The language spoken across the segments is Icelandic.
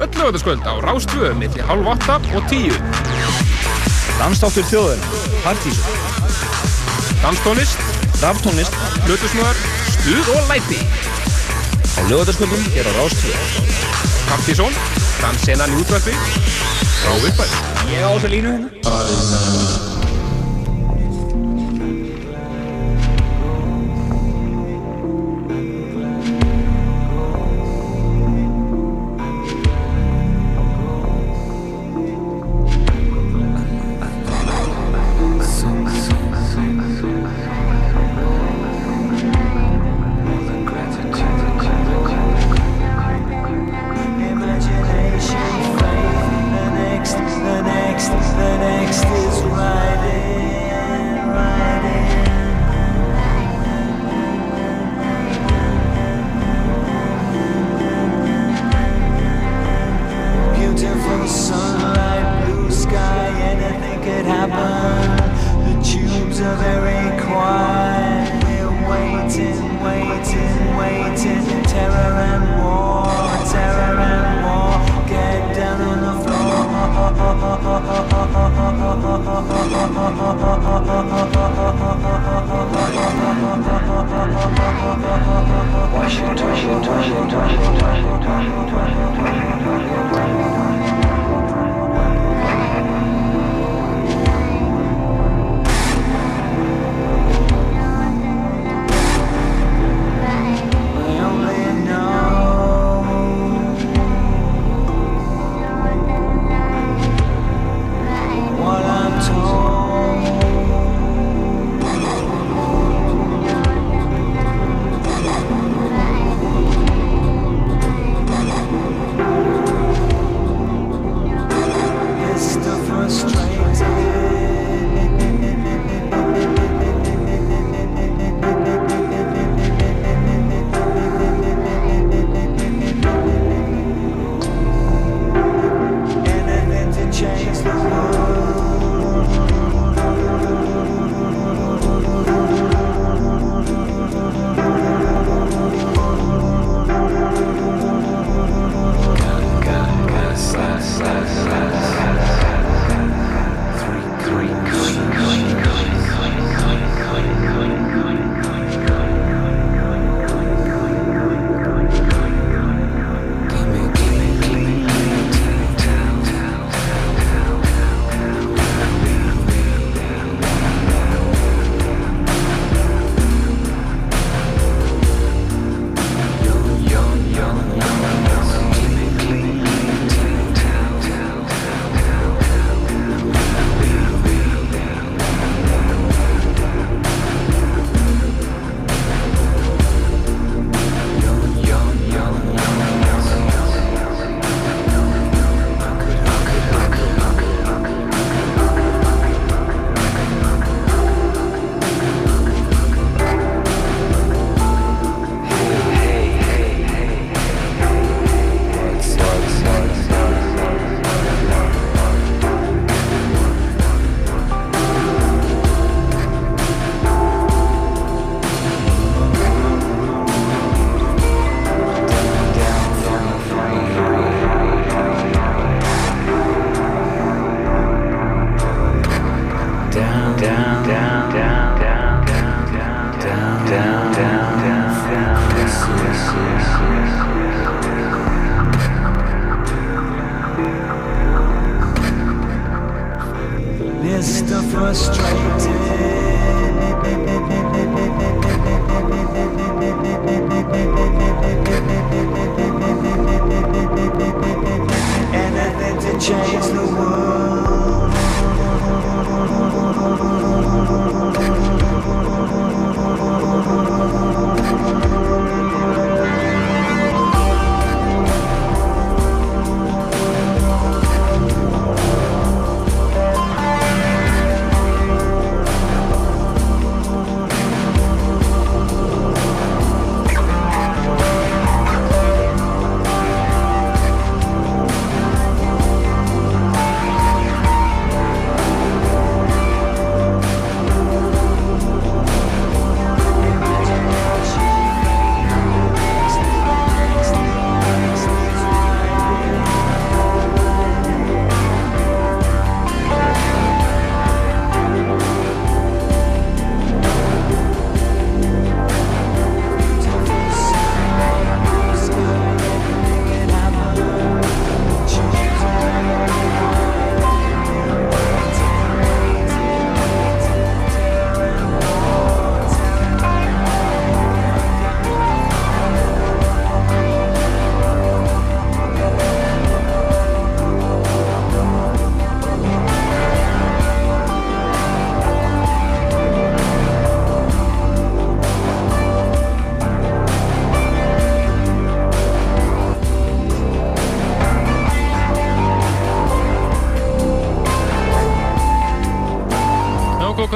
Öll lögataskvöld á Rástvö millir halv 8 og 10. Dansdáttur þjóðurinn, Partíson, Danstónist, Raftónlist Hlutusnöðar, Stuð og Læti. á lögataskvöldum hér á Rástvö. Partíson, Dansenan í útvarpi, frá uppæð. Ég á þessa línu hérna.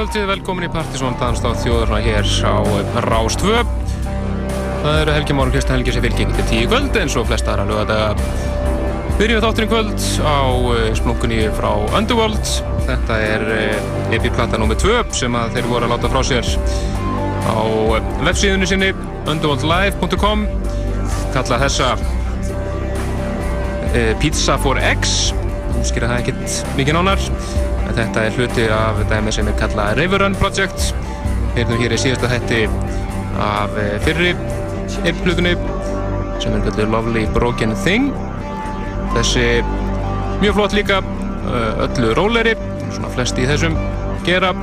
Kvöldið, velkomin í Partisón Danst á þjóðurna hér á Rás 2 Það eru Helgi Máru Kristján Helgi sem fylgir til tíu kvöld eins og flesta aðra lögadaga Byrjum við þátturinn kvöld á eh, splunkunni frá Underworld. Þetta er epiplata nr. 2 sem þeir voru að láta frá sér á eh, websíðunni sinni underworldlive.com kalla þessa eh, Pizza for X. Skýra það ekkert mikið nánar en þetta er hluti af dæmi sem er kallað Riverrun Project. Erum hér í síðasta hætti af eh, fyrri epplutunni sem er kallið Lovely Broken Thing. Þessi mjög flott líka eh, öllu róleri svona flest í þessum gera.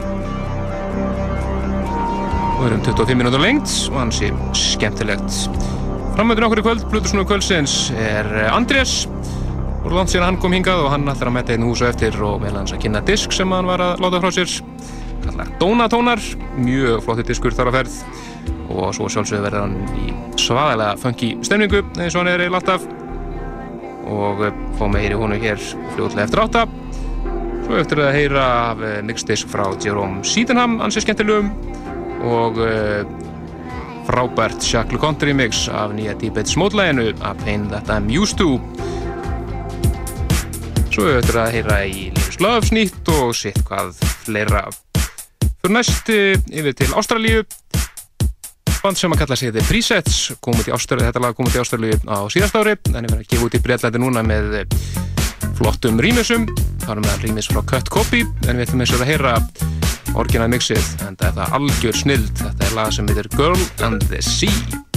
Og erum 25 minútur lengt og hans er skemmtilegt framöndun okkur í kvöld, Blutusnúi kvöldsins er eh, Andrés og langt síðan hann kom hingað og hann ætlar að metta einn húsu eftir og meðal hans að kynna disk sem hann var að láta frá sér. Kallar Donatónar mjög flotti diskur þar að ferð. Og svo sjálfsögur verður hann í svaðilega funky stemningu eins og hann er eiginlega alltaf. Og fá með heyri honu hér fljóðlega eftir átta. Svo eftir að heyra af mixdisk frá Jerome Sydenham ansið skemmtilegum. Og frábært Shackle Country mix af nýja Deep Edge mótlæginu A Pain That I'm Used To Svo við höfum að heyra í Lífus Loves nýtt og sitt hvað fleira. Fyrir næst yfir til Ástralíu, band sem að kalla sig The Presets, komið til Ástralíu, þetta lag komið til Ástralíu á síðast ári, en ég verði að gefa út í breytlæti núna með flottum rýmisum, það er með rýmis frá Cut Copy, en við ætlum eins og að heyra orginal mixið, en það er það algjör snild, þetta er lag sem heitir Girl and the Sea.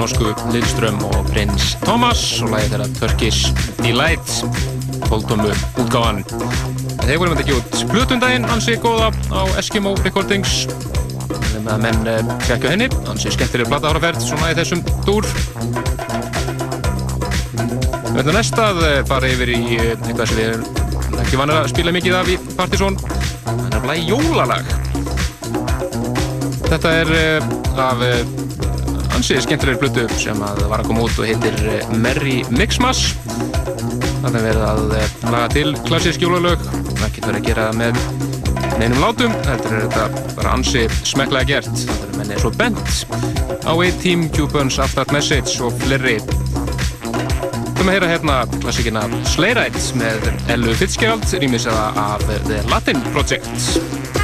Norsku Lillström og prins Thomas og lagið þeirra Turkish Delight, fólkdómu útgáðan. Þeir voru með ekki út blutundaginn, hansi góða á Eskimo Recordings. Með að menn kekja henni, hansi skemmtileg platta áraferð svona í þessum dúr. Við ætlum næst að fara yfir í eitthvað sem við erum ekki vanið að spila mikið af í Partizón. Það er nefnilega jólalag. Þetta er af ansið skemmtilegur blötu sem að var að koma út og heitir Merry Mixmas. Þannig að verða að laga til klassísk jólalög. Það getur verið að gera með neinum látum. Þetta er þetta bara ansið smekklega gert. Það er mennið svo bent á A-Team, Q-Buns, Aftart Message og fleiri. Þú maður að heyra hérna klassíkina Sleyrite með Ellu Fitzgerald rýmisaða af The Latin Project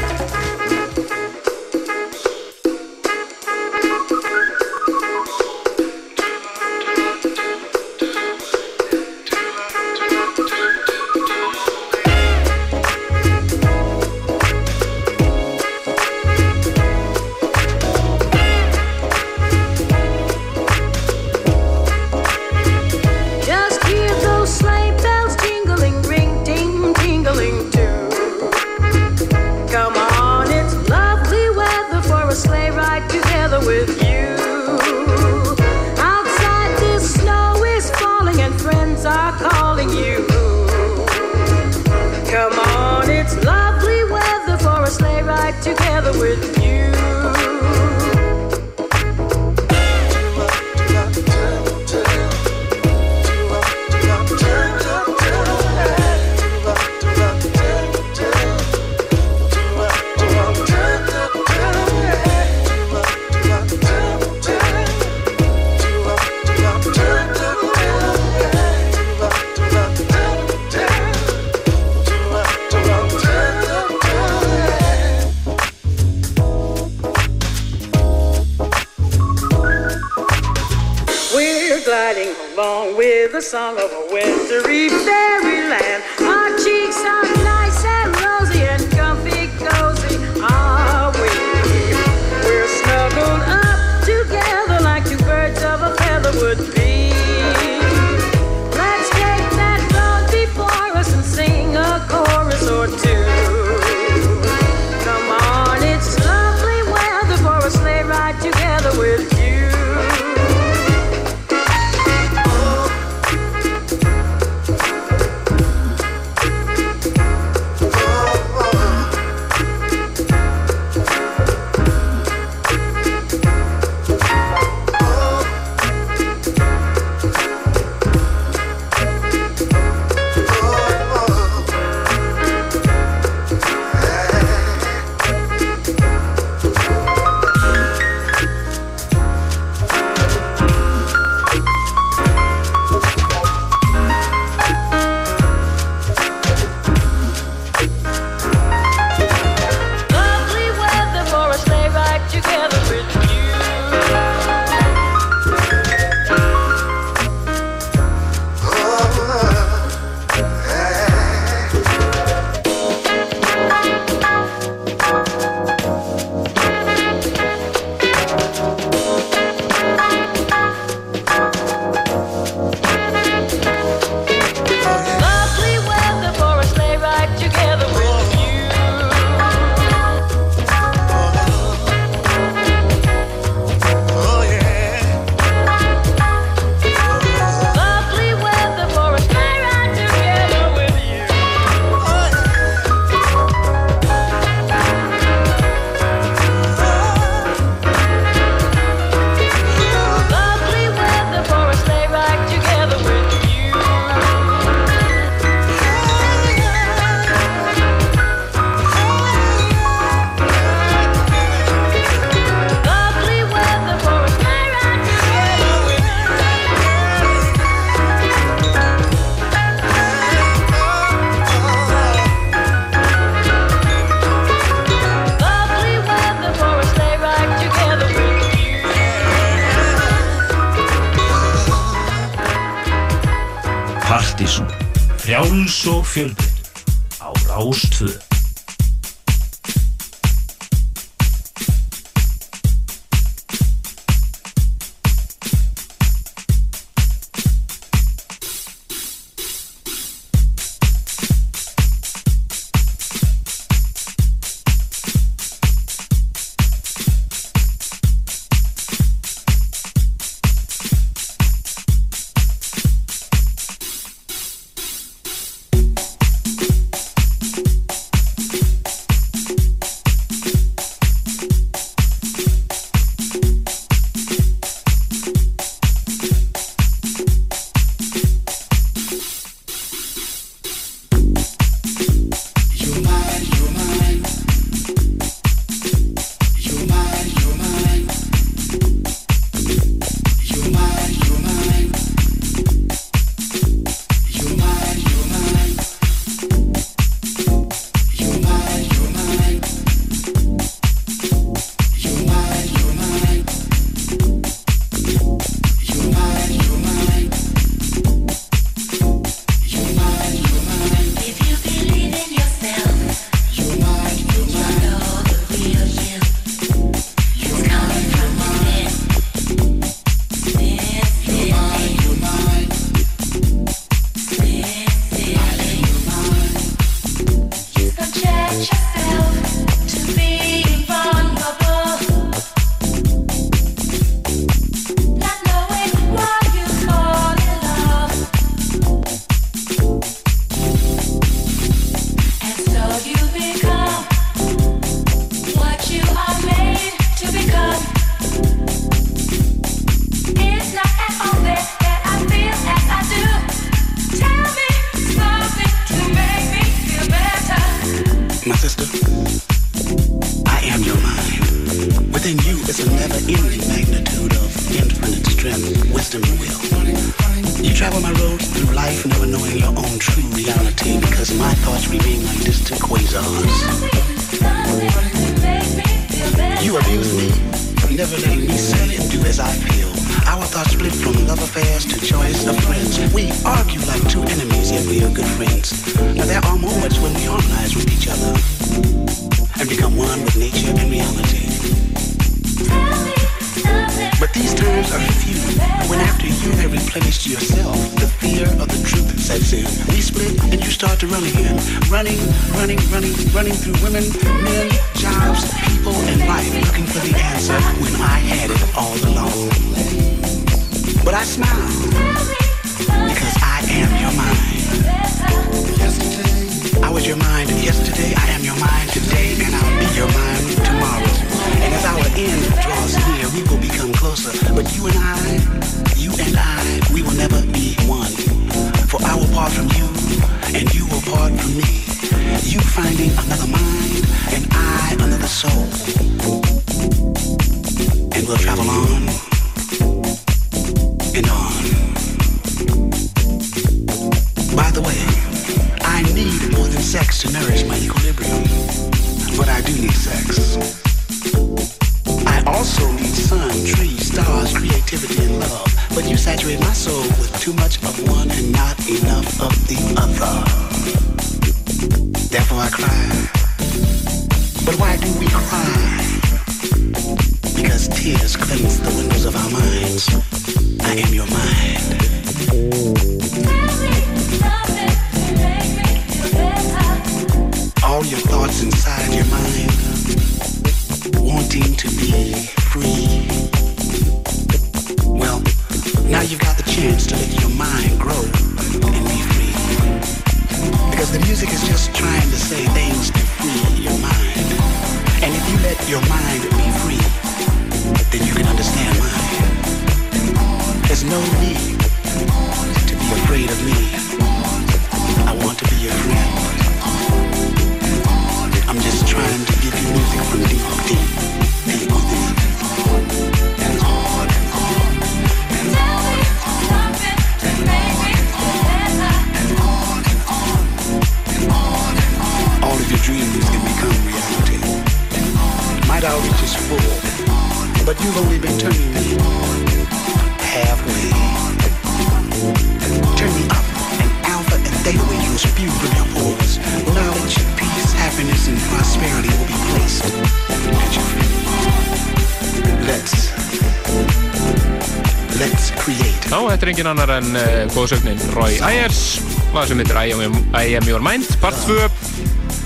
engin annar en uh, góðsögnin Roy Ayers, lag sem heitir I am, I am Your Mind, part 2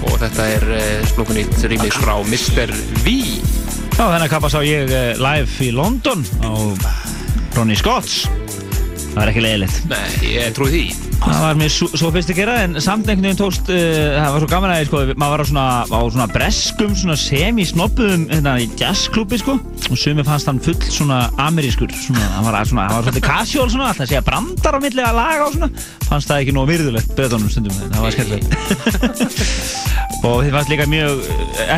og þetta er uh, splunkunýtt remix frá Mr. V Já, þennan kappa sá ég eh, live í London á Ronnie Scotts. Það var ekki leiðilegt. Nei, ég trúi því Það var mér svo, svo fyrst að gera en samt einhvern veginn tókst, uh, það var svo gaman að sko, maður var á svona, á svona breskum, svona semi-snoppuðum hérna í jazzklubbi sko og sumi fannst hann full svona amerískur, svona, hann var svona, hann var svolítið casual svona, alltaf að segja brandar á milli að laga og svona, fannst það ekki nóg virðulegt breyðunum stundum, það var skemmtilegt. og þið fannst líka mjög,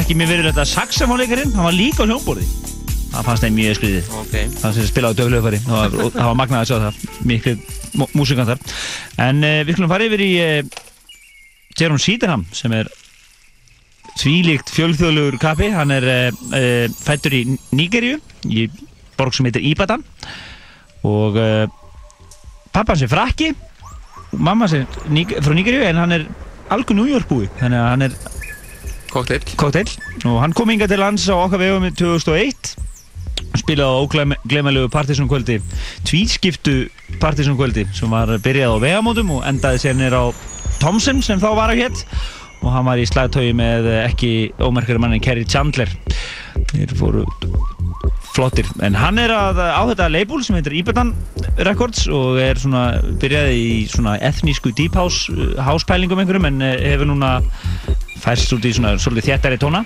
ekki mjög virðulegt að saxofónleikarinn, hann var líka á hljómborði. Það fannst þeim mjög skriðið. Ok, Það sem spilaði döflöfari það var, það var magnað að sjá það miklu músikantar en uh, við skulum fara yfir í uh, Jerome Cedarham sem er tvílíkt fjölþjóðlugur kappi. Hann er uh, uh, fættur í Nígerju í borg sem heitir Ibadan. Og uh, pappa hans er frakki mamma hans er Nig frá Nígerju en hann er algjör New York búi. Þannig að hann er kokteil kokteil og hann kom hinga til lands á okkar vegum í 2001 spilaði á óglemalegu partysónkvöldi tvískiptu partysónkvöldi sem var byrjað á vegamótum og endaði sér nýr á Thompson sem þá var á hétt og hann var í slagtögi með ekki ómerkari manni Kerry Chandler. Þeir fóru flottir. En hann er að, á þetta label sem heitir Ibadan Records og er svona byrjaði í svona etnísku deep house house pælingum einhverjum en eh, hefur núna færst út í svona svolítið þéttari tóna.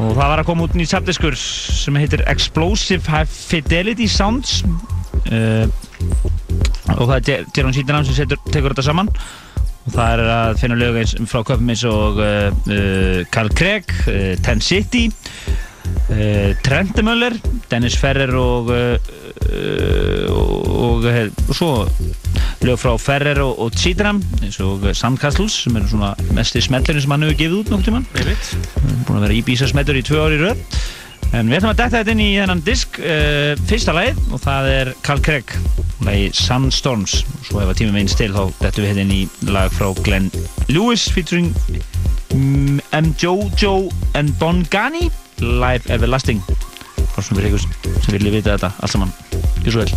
Og það var að koma út nýtt sapdiskur sem heitir Explosive High Fidelity Sounds. Uh, og það er Jerome Cedarham sem setur, tekur þetta saman og það er að finna lög eins frá köpum eins og uh, uh, Carl Craig, uh, Ten City uh, Trent Möller Dennis Ferrer og og, og, og svo lög frá Ferrer og, og Chitram eins og Sandcastles sem eru svona mesti smellurinn sem hann hefur gefið út nokkuð tíman Einmitt. búin að vera Ibiza smellur í tvö ári í röð en við ætlum að detta þetta inn í þennan disk uh, fyrsta lagið og það er Carl Craig lagi Sandstorms. Svo ef að tíma meins til þá dettum við hérna inn í lag frá Glenn Lewis featuring M. Jojo and Don Gani Live Everlasting. Sem vilja vita þetta allt saman, gjör svo vel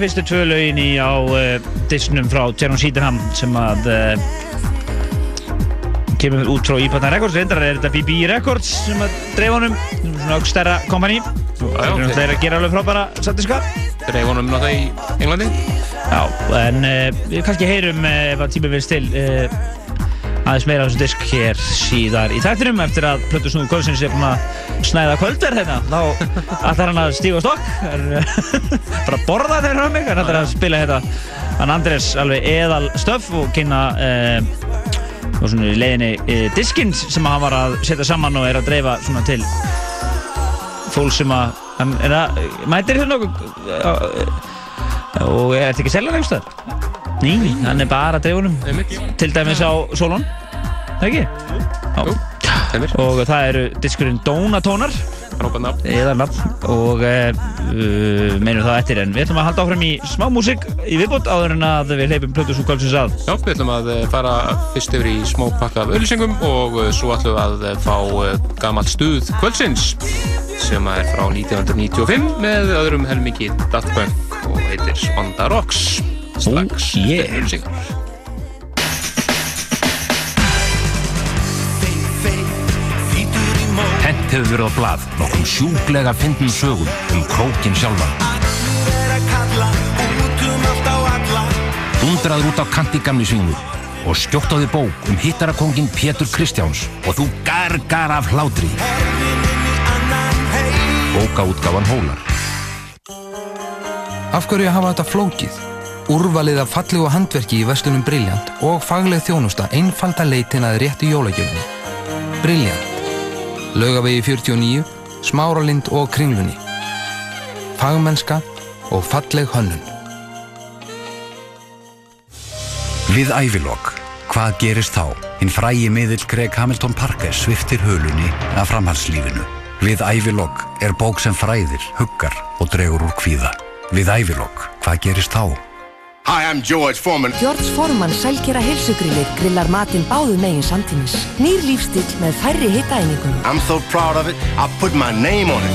fyrstu tvö lögin í á uh, disnum frá Jerome Cedarham sem að uh, kemur út frá Ípatan Records. Reyndar er þetta BB Records sem að dreif honum. Svona aukstæra kompani. Og já, þeir eru að gera alveg frábæra sattiska Dreif honum náttúrulega í Englandi. Já, en uh, við kannski heyrum ef að tíma vilst til aðeins meira af þessu disk hér síðar í þættinum eftir að Plötu Snúðu Kvöldsins er búin að snæða kvöldverð hérna. Þá ætlar hann að stíga á stokk? Er, bara að borða þegar hann mig hann ætlar að spila hérna. Hann Andrés alveg eðal stöf og kynna og svona í leiðinni uh, diskinn sem hann var að setja saman og er að dreifa svona til fólk sem að er mætir hérna nokkuð uh, og er þetta ekki seljan einhverstað? Ný, hann er bara að Einmitt. til dæmis á Solon. Það ekki? Heimir, Og það eru diskurinn nafn. eða nafn. Og uh, uh, meinum það eftir en við ætlum að halda áfram í smá músík í viðbútt áður en að við hleypum Plötus og Kvöldsins að. Já, við ætlum að eh, fara fyrst yfir í smá pakka af auðlýsingum og eh, svo ætlum við að eh, fá eh, gamalt stuð kvöldsins sem er frá 1995 með öðrum helmingi Daft Punk og heitir Onda Rocks. Strax Oh, yeah. eftir á blað nokkrum sjúklega fyndnum sögum um krókin sjálfan. Undraður út á kanti gamli svínu og skjótt á því bók um hittarakongin Pétur Kristjáns og þú gargar af hlátri. Bókaútgáfan Hólar. Af hverju hafa þetta flókið? Úrvalið af fallegu handverki í vestunum Brilliant og fagleg þjónusta einfalda leitin að réttu jólagjöfni. Brilliant. Laugavegi 49, Smáralind og Kringlunni. Fagmennska og falleg hönnun. Við ævilokk. Hvað gerist þá? Hinn frægi miðill Greg Hamilton Parker sviftir hulunni af framhalslífinu. Við ævilokk er bók sem fræðir, huggar og dregur úr kvíða. Við ævilokk. Hvað gerist þá? I'm George Foreman. George Foreman sælkera heilsugrillir grillar matinn báðu megin samtímis. Nýr lífstíl með færri hitaeiningum. I'm so proud of it, I put my name on it.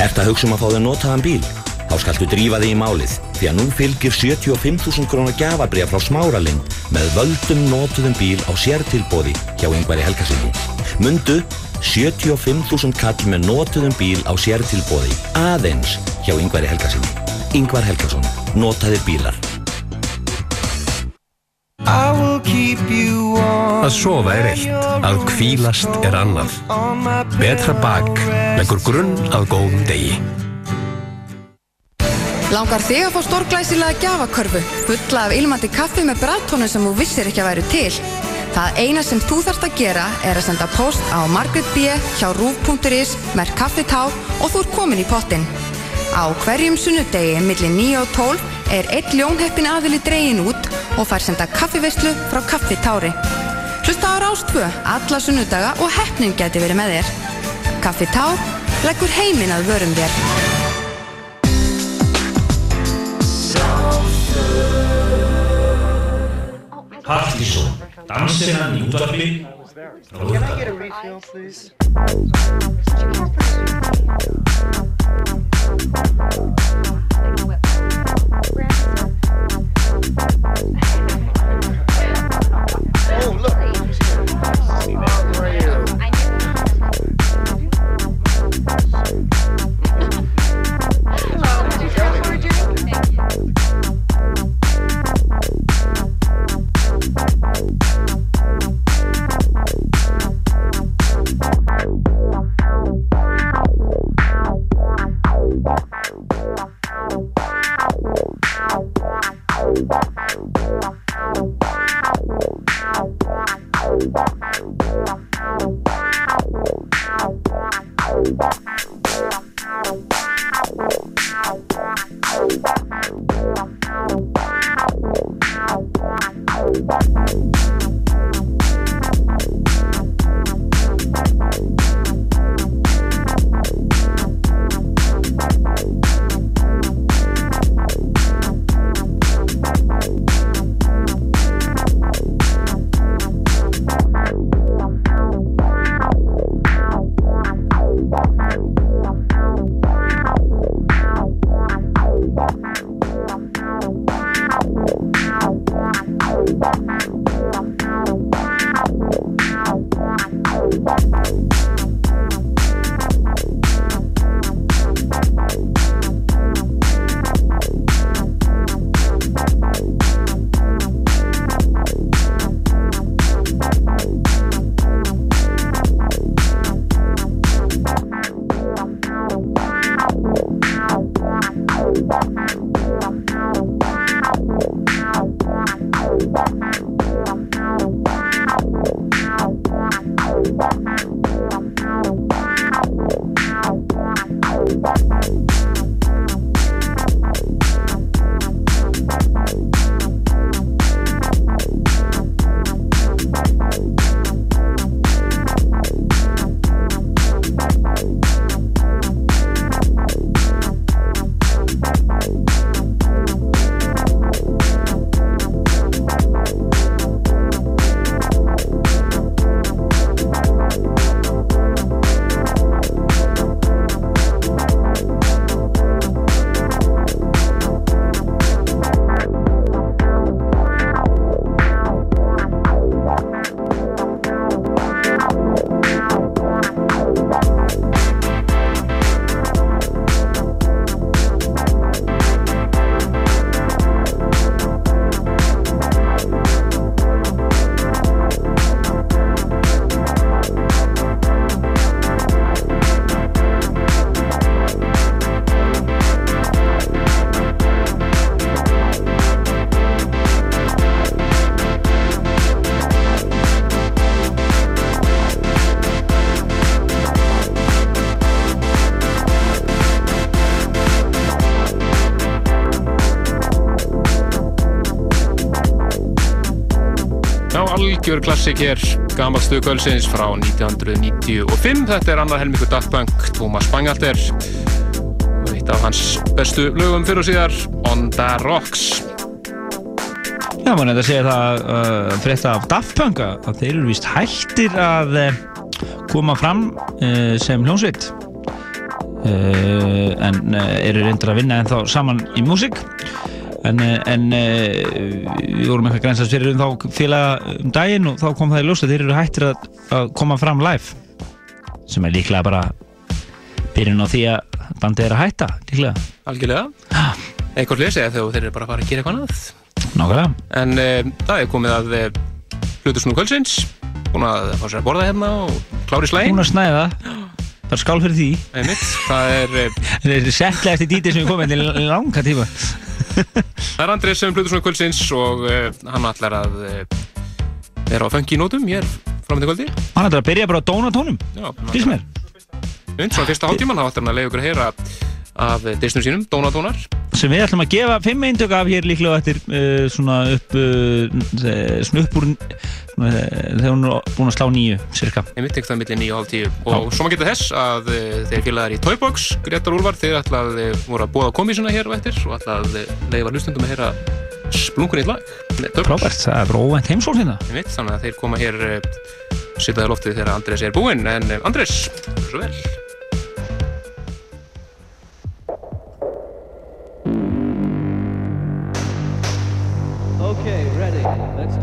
Ert að hugsa um að fá þér notaðan bíl? Þá skaltu drífa þig í málið því að nú fylgir 75.000 krónar gjafabrija frá Smáralind með völdum notuðum bíl á sértilbóði hjá yngvari Helgasinni. Mundu 75.000 kall með notuðum bíl á sértilbóði aðeins hjá yngvari Helgasinni. Yngvar Helgason, notaðir bílar. Að sofa er eitt, að kvílast er annað. Betra bak leggur grunn að góðum degi. Langar þig að fá stórglæsilega gjafakörfu, fulla af ilmandi kaffi með brættónu sem þú vissir ekki að væru til. Það eina sem þú þarfst að gera er að senda post á Margaret B. hjá rúf.is með kaffitá og þú ert komin í pottin. Á hverjum sunnudegi millir 9 og 12 er eitt ljónheppin aðili dregin út og fær senda kaffivistlu frá kaffitári. Hlusta á Rástfö alla sunnudaga og heppnin geti verið með þér. Kaffitár leggur heiminn að vörum þér. Hallísó, dansinnan í útvarfi, Róðardal. Brown. Algjör klassik hér, gammal stuð kvöldsins frá 1995. Þetta er annar helmingu Daft Punk, Thomas Bangalter eitt af hans bestu lögum fyrir og síðar, On The Rocks. Já, maður nefndi að segja það uh, frétta af Daft Punk að þeir eru vist hættir að uh, koma fram uh, sem hljónsveit uh, en eru reyndir að vinna ennþá saman í músík en, uh, en uh, við vorum eitthvað grænsast fyrir um þá félaga um daginn og þá kom það í ljós að þeir eru hættir að, að koma fram live sem er líklega bara byrjun á því að bandið er að hætta líklega Algjörlega. Einhvern lesi eða þegar þeir eru bara að fara að gera eitthvað annað. Nákvæmlega. En uh, það er komið að uh, hlutusnú kvöldsins, búin að fá sér að borða hérna og klári slægin. Búin að snæða, bara skál fyrir því. Einmitt, það er... Það er settlega eftir dítið sem við komum í langa tíma. Það er Andrés sem hlutusnú kvöldsins og uh, hann ætlar að uh, vera á funky nótum hér fram til kvöldi. Hann ætlar að byrja bara á dónatónum, fyrst mér. Und, svona fyrsta hálftíman, þá ætlar hann að leiða ykkur að heyra af disnum sínum, Dónatónar. Sem við ætlum að gefa fimm eindök af hér líklega eftir uh, svona upp uh, svona upp úr uh, þegar hún er búin að slá nýju cirka Einmitt, tek það millir 9 og halv 10 og svo maður geta þess að þeir félagar í Toybox, Gretar Úlfar, þeir ætla að uh, voru að búa komísuna hér og eftir og ætla að uh, leiða hlustundum að heyra splunkunni lag með Toybox. Frábært, það er óvænt heimsól hérna. Einmitt, þannig að þeir koma hér sitaði loftið þegar Andrés er búinn. En Andrés, svo vel Okay, ready. Let's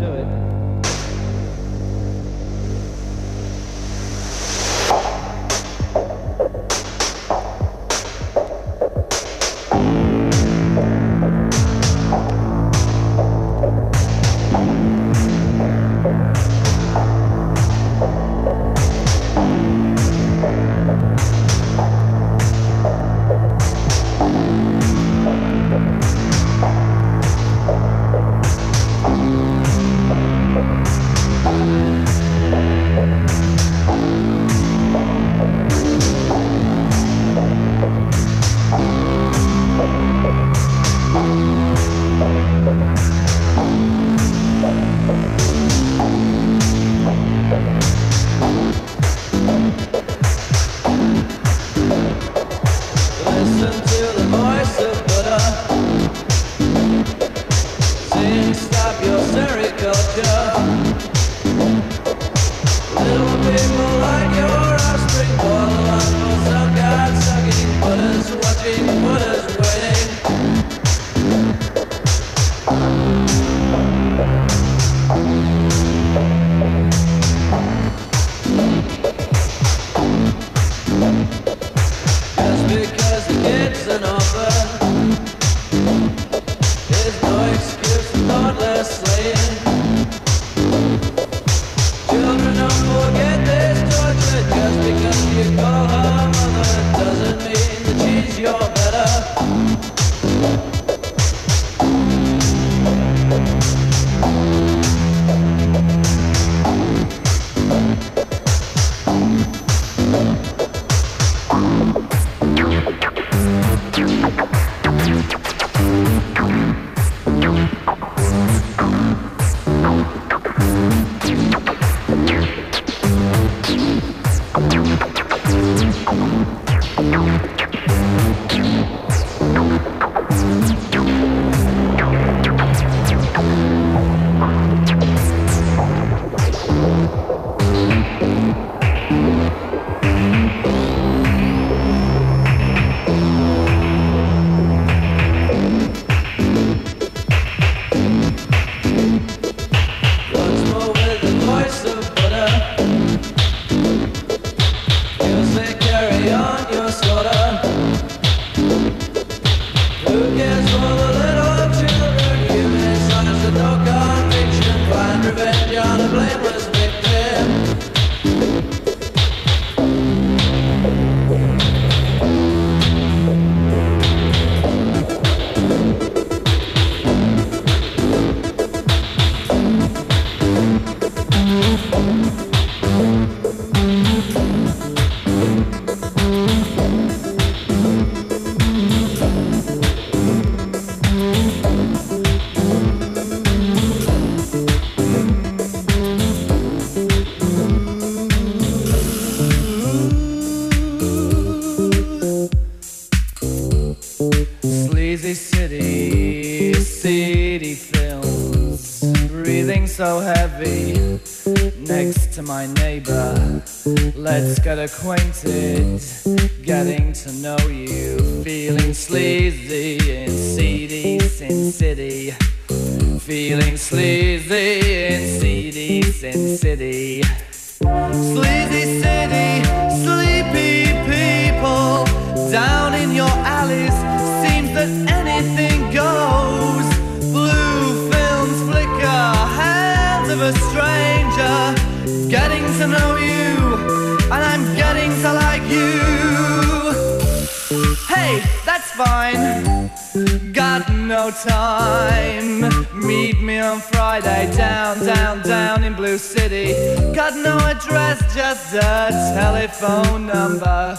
that's fine. Got no time. Meet me on Friday down, down, down in Blue City. Got no address, just a telephone number.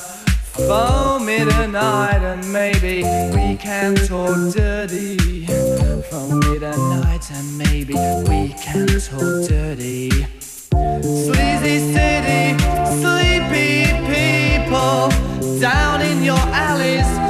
Phone me tonight and maybe we can talk dirty. Phone me tonight and maybe we can talk dirty. Sleazy city, sleepy people, down in your alleys.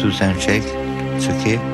two-time check. It's okay.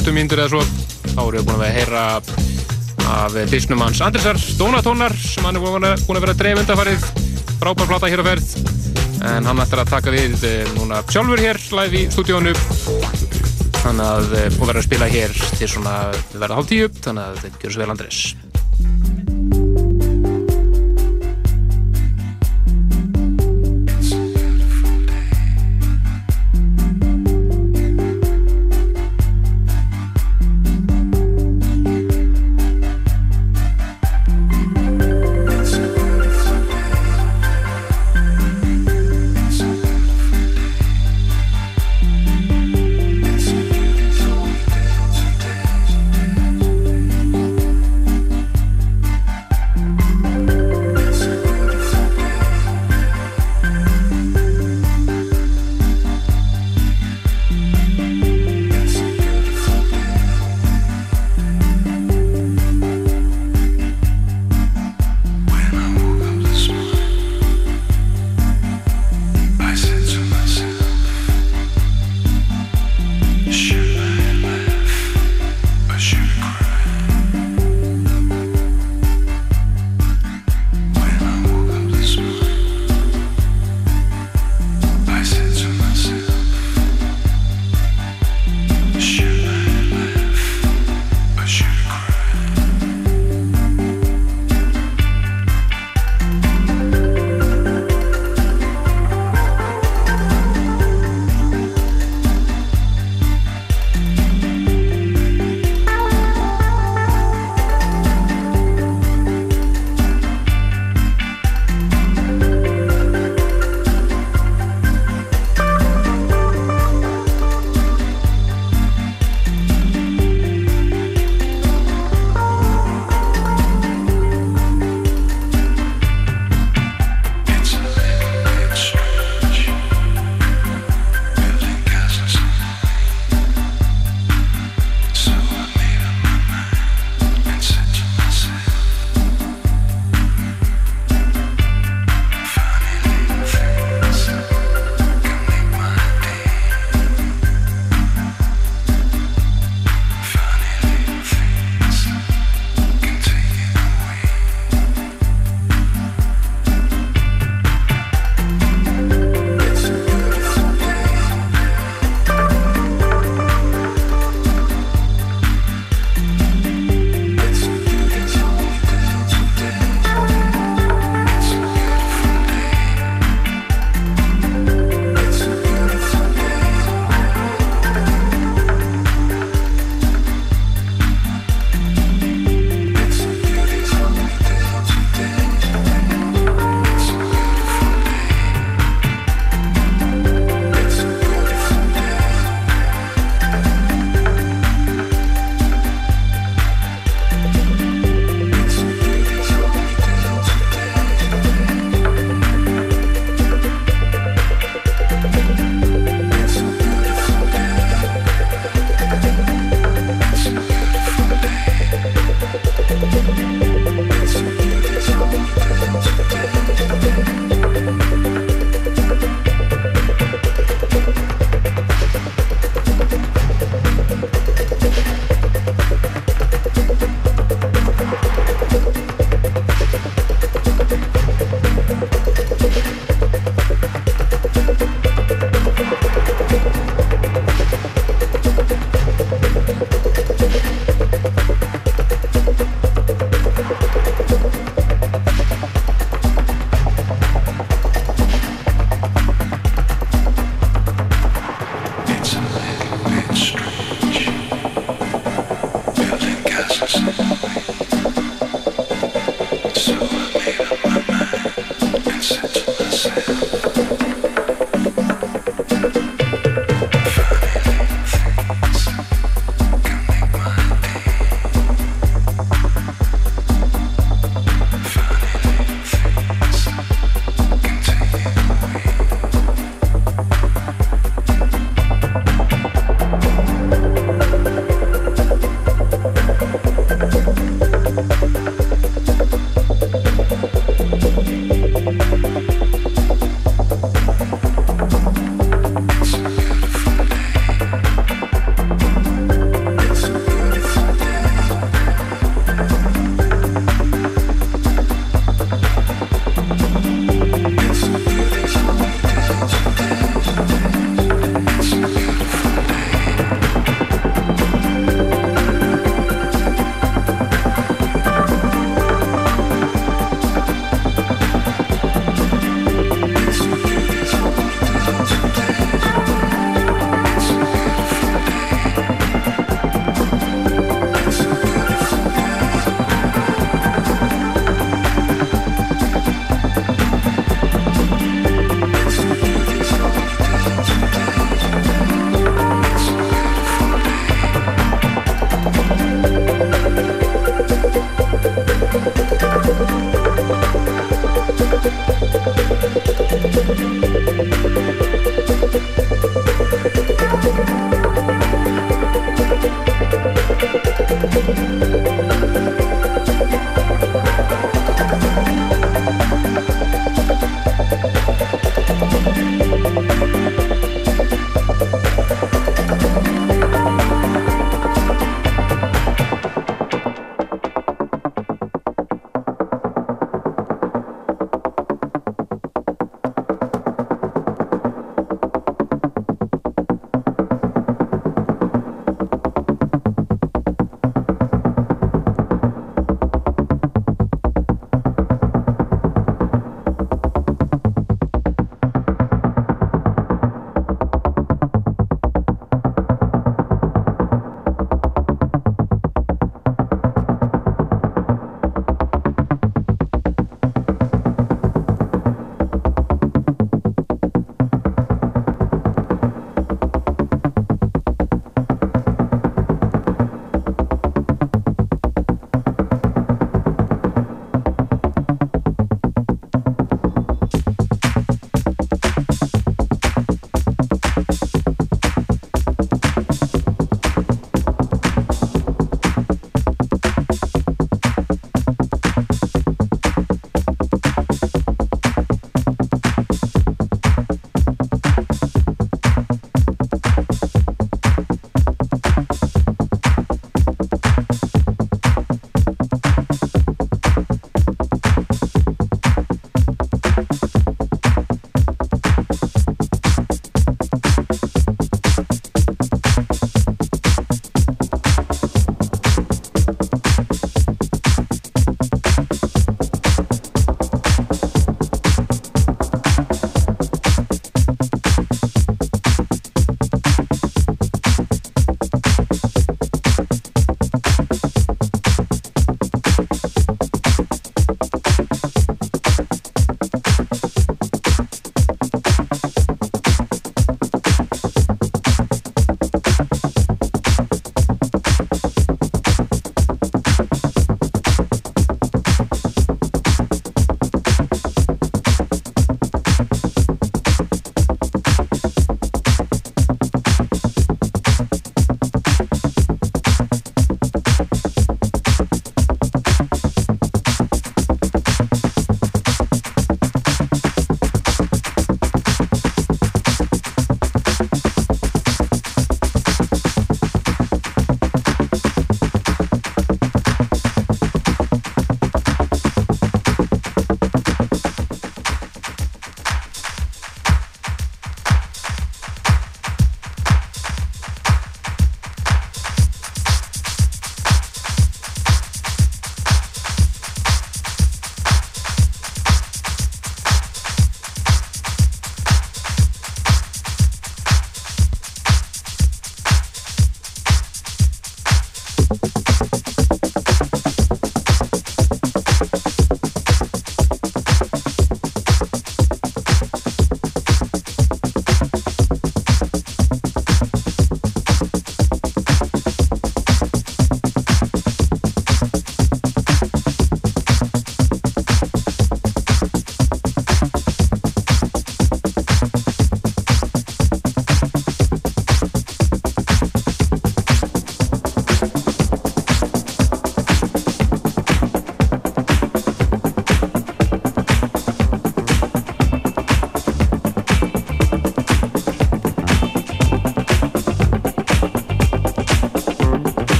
20 mínútur eða svo. Þá erum við búin að vera að heyra af disnum hans Andrisar Donatónar sem hann er búin að, búin að vera að dreif undarfarið frábær plata hér á ferð. En hann ætlar að taka við eh, núna sjálfur hér live í stúdíónu þannig að eh, og verður að spila hér til svona verða hálf tíu þannig að þetta gjör svo vel Andris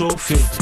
og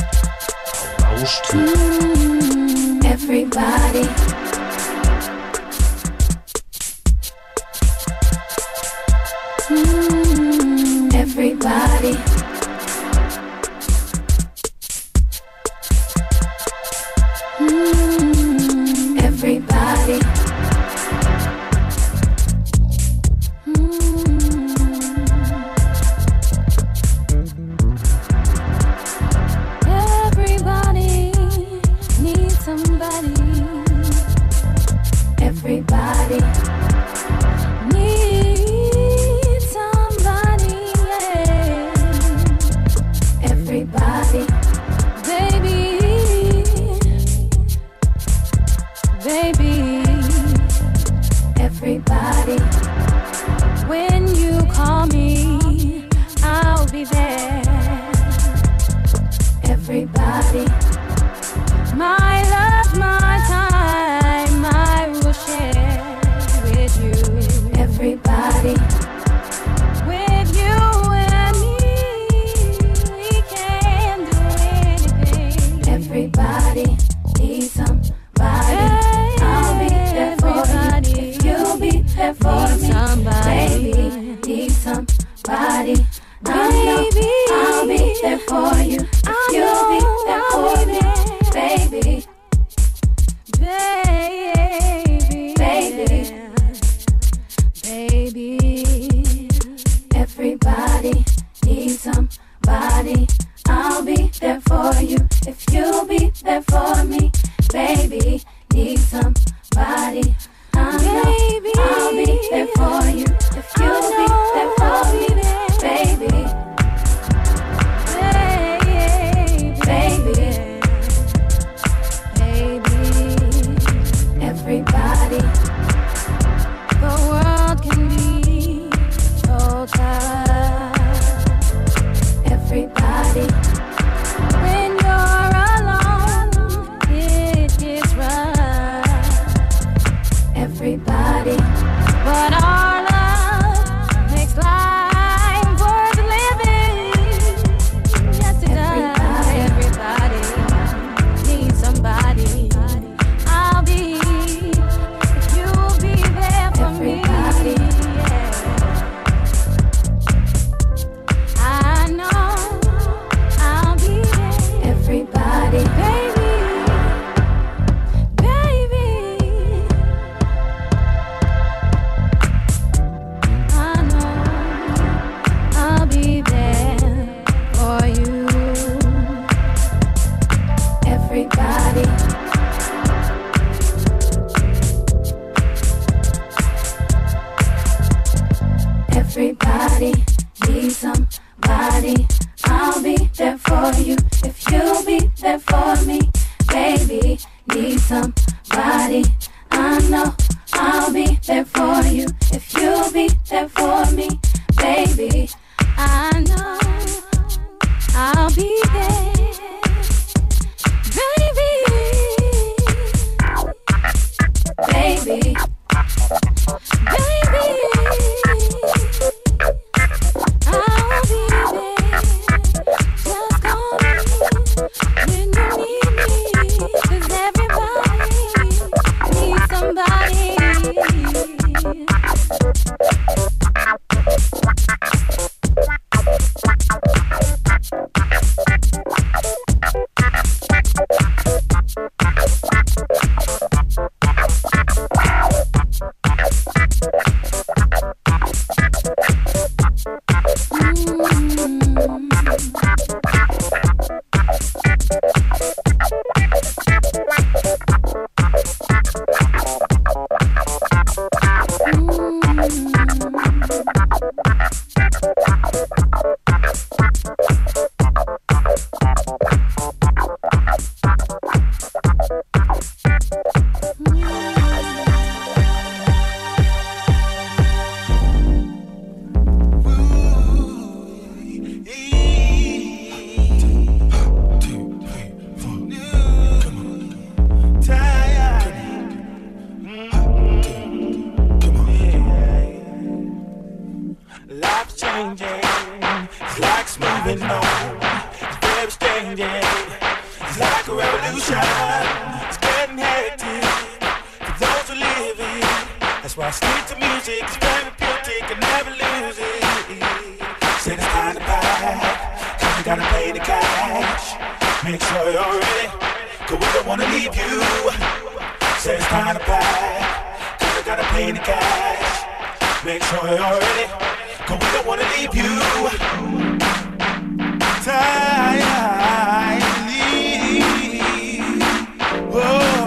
That's why I stick to music, it's therapeutic and never lose it. Said it's time to buy, cause you gotta pay the cash. Make sure you're ready, cause we don't wanna leave you. Said it's time to buy, cause you gotta pay the cash. Make sure you're ready, cause we don't wanna leave you. Tightly, oh,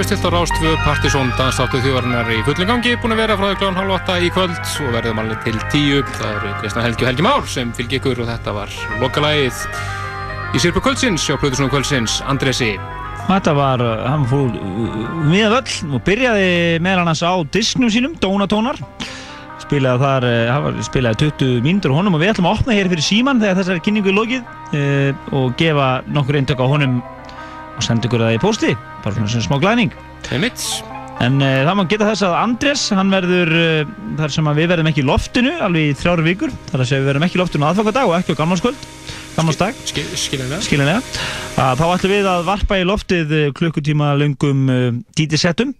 erum við stilt á Rástvö Partisón dansáttu þjóðarinnar í fullum gangi búin að vera frá klán halv åtta í kvöld. Og verðum alveg til tíu. Það eru Kristján Helgi og Helgi Már sem fylgir ykkur og þetta var lokalægið í Sirpu kvöldsins hjá Plutusnum kvöldsins Andresi Þetta var, uh, hann fór miða völl og byrjaði meðal annars á disknum sínum, Dónatónar. Spilaði þar, uh, hann spilaði 20 mínútur á honum og við ætlum að opna hér fyrir síman þegar þessari kynningu er lokið uh, og gefa nokkur eintök á honum og senda ykkur það í pósti bara svona sem smá glæning. En uh, það má geta þess að Andrés, hann verður uh, þar sem við verðum ekki í loftinu alveg í þrjáru vikur, þar að við verðum ekki í loftinu á aðfangadag og ekki á gammalskvöld gammalsdag Skilinlega skilinlega að þá ætlum við að varpa í loftið eh, klukkutíma löngum uh, dítisettum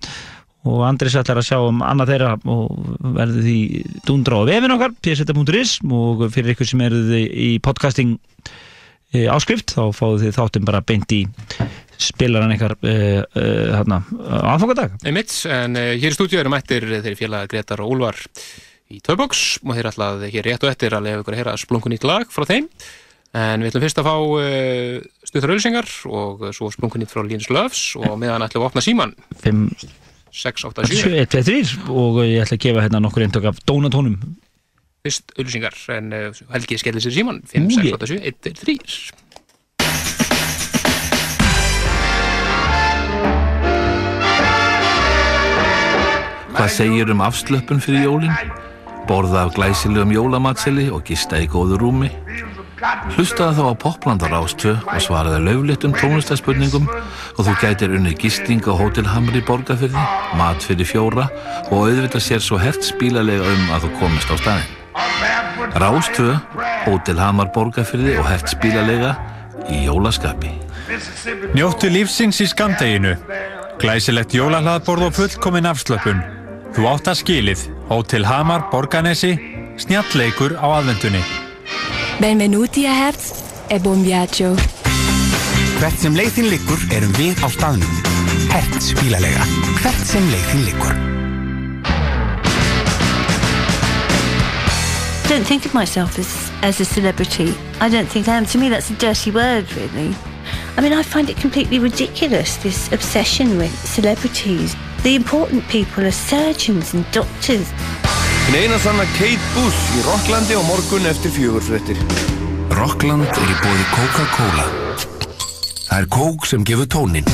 og Andrés ætlar að sjá um annað þeirra og verður því dundra á vefin okkar pseta.is og fyrir ykkur sem eruð í podcasting áskrift þá fáðu þið þáttum bara beint í spilaran ykkar uh, uh, hérna, aðfangadag? Einmitt, en uh, hér í stúdíu erum mættir þeir félaga Gretar og Úlfar í Töbox og þeir ætlað hér rétt og eftir að lefa ykkur að heyra splungun nýtt lag frá þeim. En við ætlum fyrst að fá stuttar auðlýsingar og svo splungun nýtt frá Líns Löfs og meðan ætlum við að opna síman 5, 6, 8, 7 1, 2, 3 og ég ætla að gefa hérna nokkur eintök af Dónatónum. Fyrst auðlýsingar en Helgi skellir sér síman 5, 6, 8, 7, 1, 2, 3 Hvað segir um afslöpun fyrir jólin? Borða af glæsilegum jólamatseli og gista í góðu rúmi? Hlustaði þá á poplandar ástöð og svaraði löflitum tónlistaspurningum og þú gætir unni gisting á Hótel Hamri borgarfyrði, mat fyrir fjóra og auðvitað sér svo hert spílalega um að þú komist á staðinn. Rástöð, Hótel Hamar borgarfyrði og hert spílalega í jólaskapi. Njóttu lífsins í skamdeginu. Glæsilegt jólahlaðborð og fullkomin afslöpun. Þú átt að skilið. Hótel Hamar, Borganesi, snjalleikur á aðvendunni. Benvenuti a Herz e buon viaggio. Hvert sem leiðin liggur erum við á staðnum. Hertz bílalega. Hvert sem leiðin liggur. don't think of myself as, as a celebrity. I don't think I am. To me, that's a dirty word, really. I mean, I find it completely ridiculous, this obsession with celebrities. The important people are surgeons and doctors. Hinn eina sanna Kate Bush í Rocklandi á morgun eftir fjögurfréttir. Rockland er í bóði Coca-Cola. Það er kók sem gefur tónin.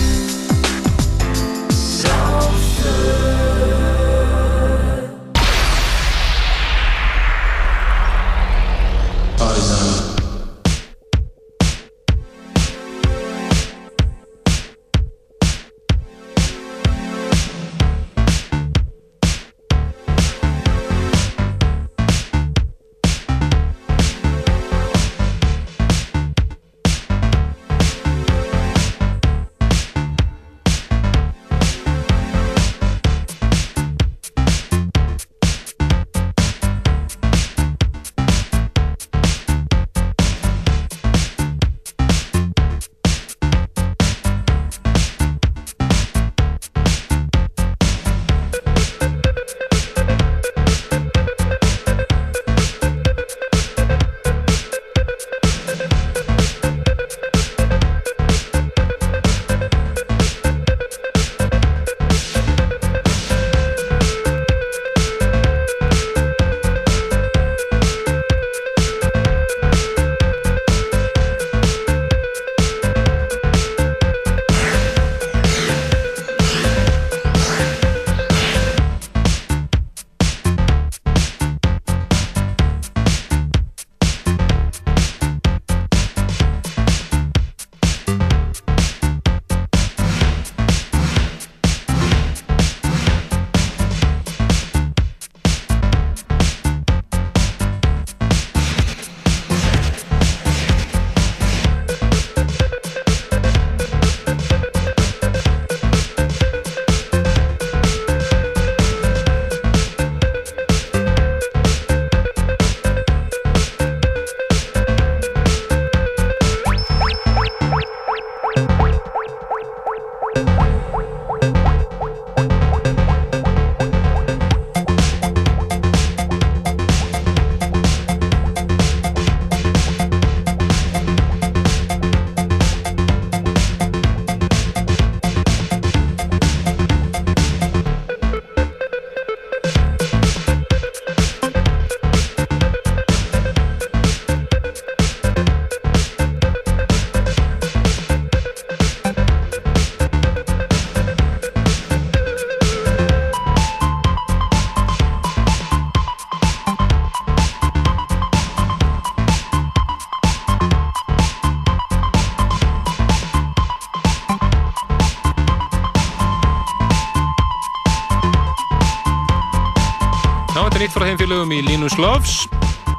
Félögum í Linus Loves.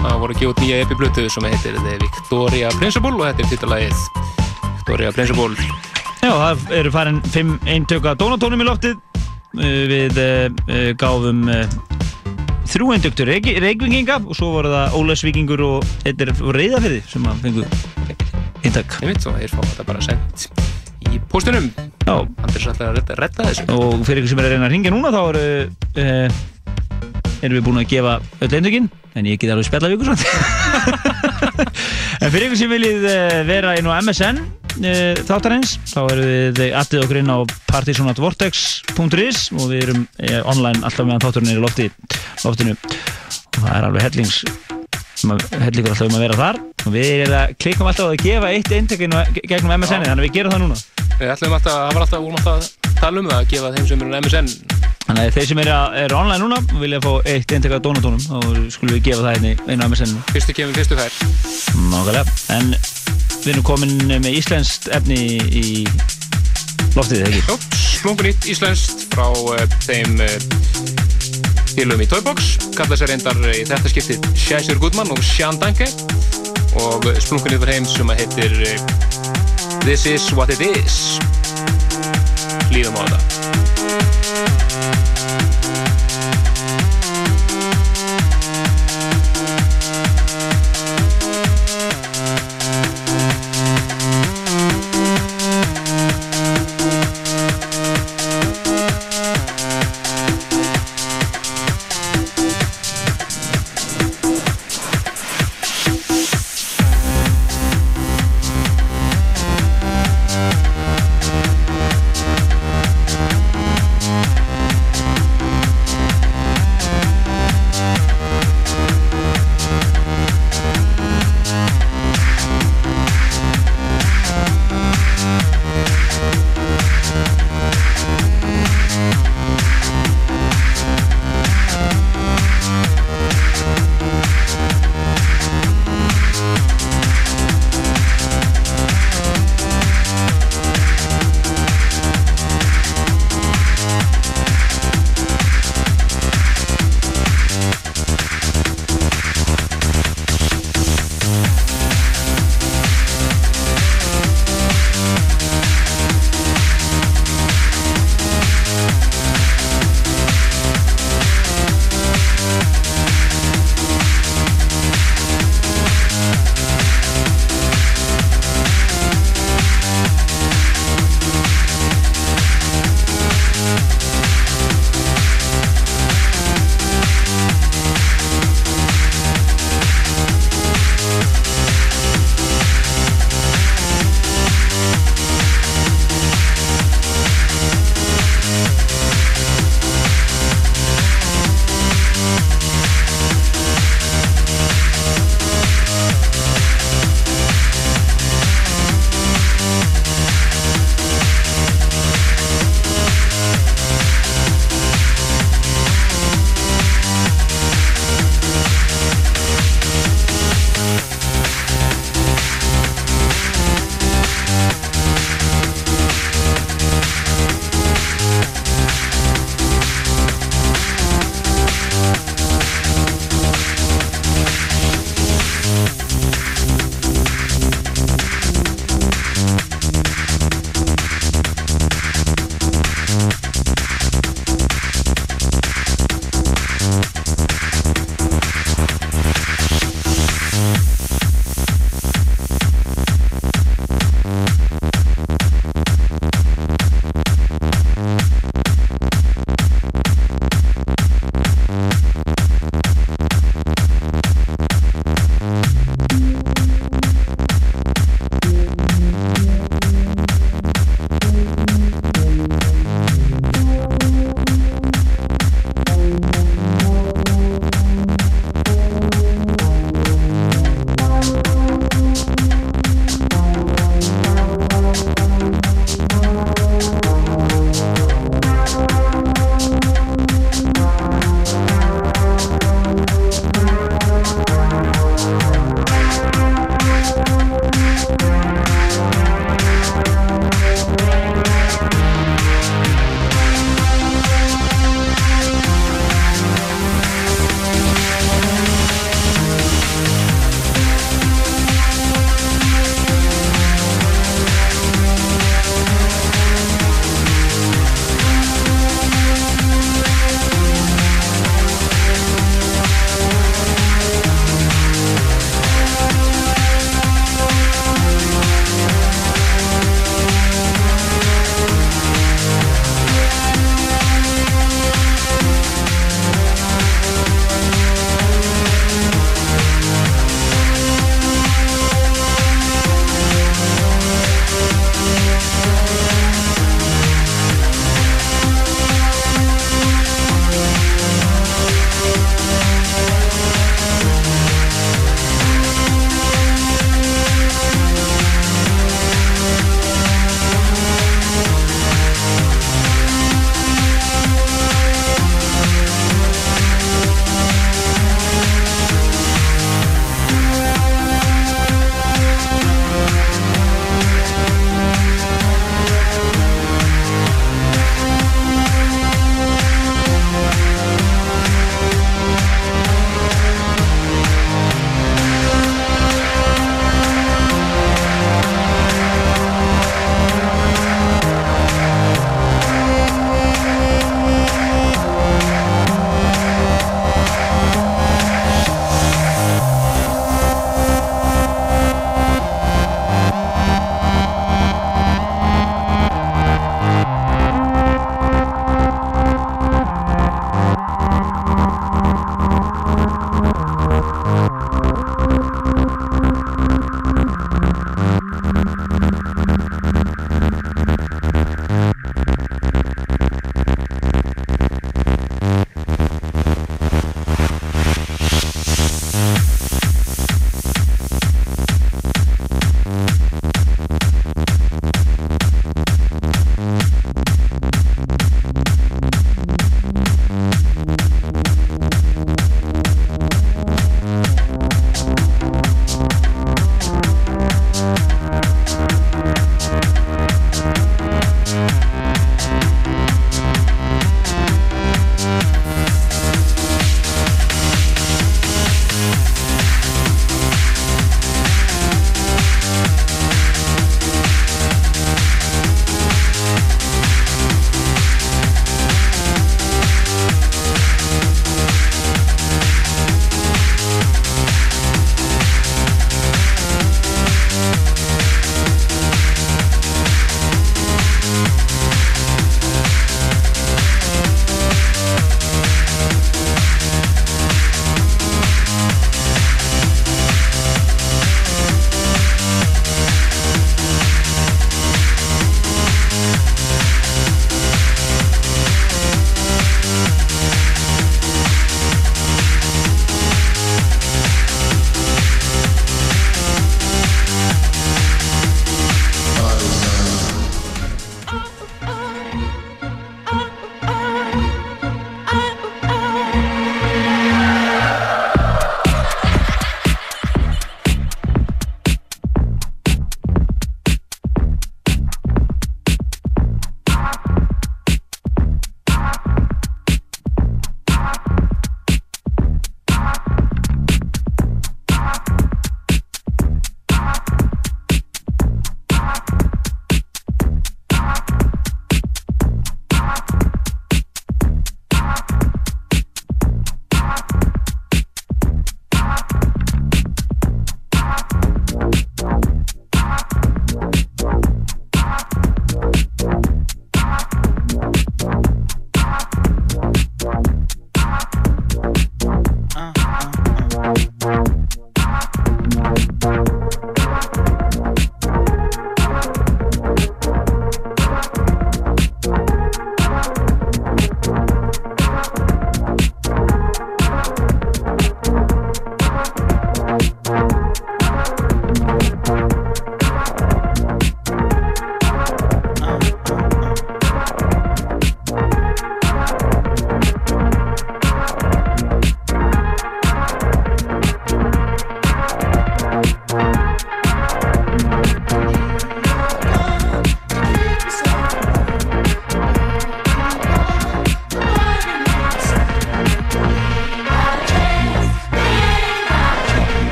Það voru að gefa út nýja epiblötu sem heitir The Victoria Principle og þetta er titlalagið Victoria Principle. Já, það eru farin fimm eintöka dónatónum í loftið. Uh, Við uh, uh, gáfum uh, þrjú eindöktur reykvinginga og svo voru það Ólafsvíkingur og er reyðafyrði sem að fengu eintök. Ég veit svo, þeir fá þetta bara sendt í póstunum. Já. Andris ætlar að redda, redda þessu. Og fyrir ykkur sem er að reyna að ringja núna þá eru, uh, erum við búin að gefa öll eintökin, en ég get alveg spjalla við ykkur svona. en fyrir ykkur sem viljið uh, vera inn á MSN uh, þáttarins, þá erum við aðtið okkur inn á partisonatvortex.is og við erum uh, online alltaf meðan þátturinn er í lofti, loftinu. Og það er alveg hellings hellingur alltaf um að vera þar. Og við erum að klikum alltaf á að gefa eitt eintökinu gegnum MSN-i, þannig að við gerum það núna. Við ætlum alltaf, það var alltaf, alltaf að tala um það að gefa þeim sem eru á MSN Þannig að þeir sem eru er online núna og vilja fá eitt eintak af donatónum þá skulum við gefa það einni einu á MSN Fyrstu kemur, fyrstu fær Nákvæmlega, en við erum komin með íslenskt efni í loftið, þegar ekki? Jó, splungun nýtt íslenskt frá uh, þeim uh, félögum í Toybox. Kalla sér reyndar í þetta skiptið Sjæsir Gudmann og Sján Danke og splungun nýtt var heim sem að heitir uh, This is what it is. Líðum á þetta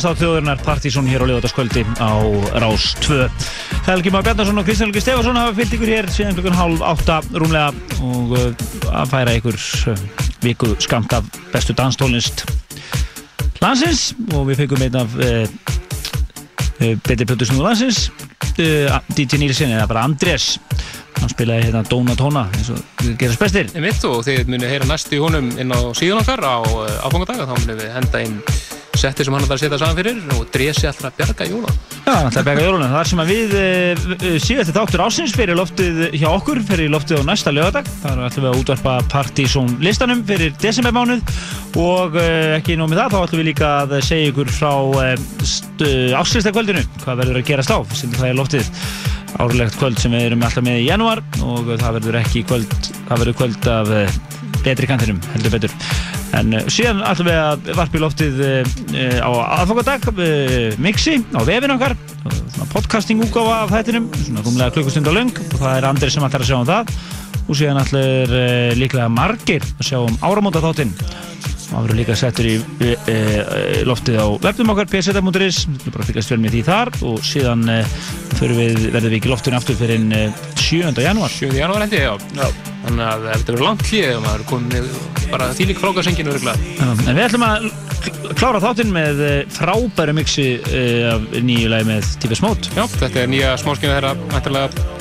Og þeir eru að hlusta á dansa á þjóðurinnar Partíson hér á liðvataskvöldi á Rás 2. Helgi Már Bjarnarsson og Kristján Helgi Stefansson hafa fyllt ykkur hér síðan klukkan hálf átta rúmlega og uh, að færa ykkur uh, viku skamt af bestu danstólnist landsins. Og við fengum einn af uh, uh, betri plötusnúðu landsins uh, DJ Nílsen eða bara Andrés. Hann spilaði hérna Dóna Tóna eins og gerast bestir Einmitt og þið munið heyra næst í honum inn á síðan okkar á áfangadag þá munið við henda inn setti sem hann ætlar að setja saman fyrir og drési alltaf að bjarga jóla Já, ætlar að bega jólunum. Það er sem að við e, síðast þáttur ásins fyrir loftið hjá okkur, fyrir loftið á næsta lögadag. Það er ætlum við að útvarpa Partizón listanum fyrir desembermánuð og e, ekki nóg með það, þá ætlum við líka að segja ykkur frá e, áslistakvöldinu, hvað verður að gerast á, sem það er loftið árlegt kvöld sem við erum alltaf með í janúar og það verður ekki kvöld, það verður kvöld af betri kantinum, heldur betur. En uh, síðan ætlum við að varpa í loftið uh, á aðfangadag uh, mixi á vefin okkar svona podcasting úgáfa af þættinum svona rúmlega klukkustund á löng og það er Andri sem ætlar að sjá um það og síðan ætlar líklega margir að sjá um áramóta þáttinn það verður líka settur í e, e, loftið á webnum okkar pseta.is við bara fylgast vel með því þar og síðan e, við, verðum við ekki loftinu aftur fyrir 7. janúar 7. janúar hendi, já. já þannig að þetta verður langt hlið og maður komið bara þýlik frákarsenginu en við ætlum að klára þáttinn með frábæru mixi af nýju lagi með Tífis Mót Já, þetta er nýja smáskinu þeirra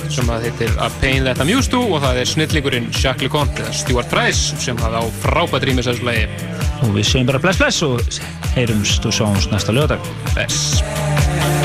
sem að heitir A Pain That Amused To og það er snillingurinn Jacques LeConte eða Stuart Price sem hafði á frábært rýmis þessu lagi. Og við segjum bara bless bless og heyrumst og sjáumst næsta lögadag Bless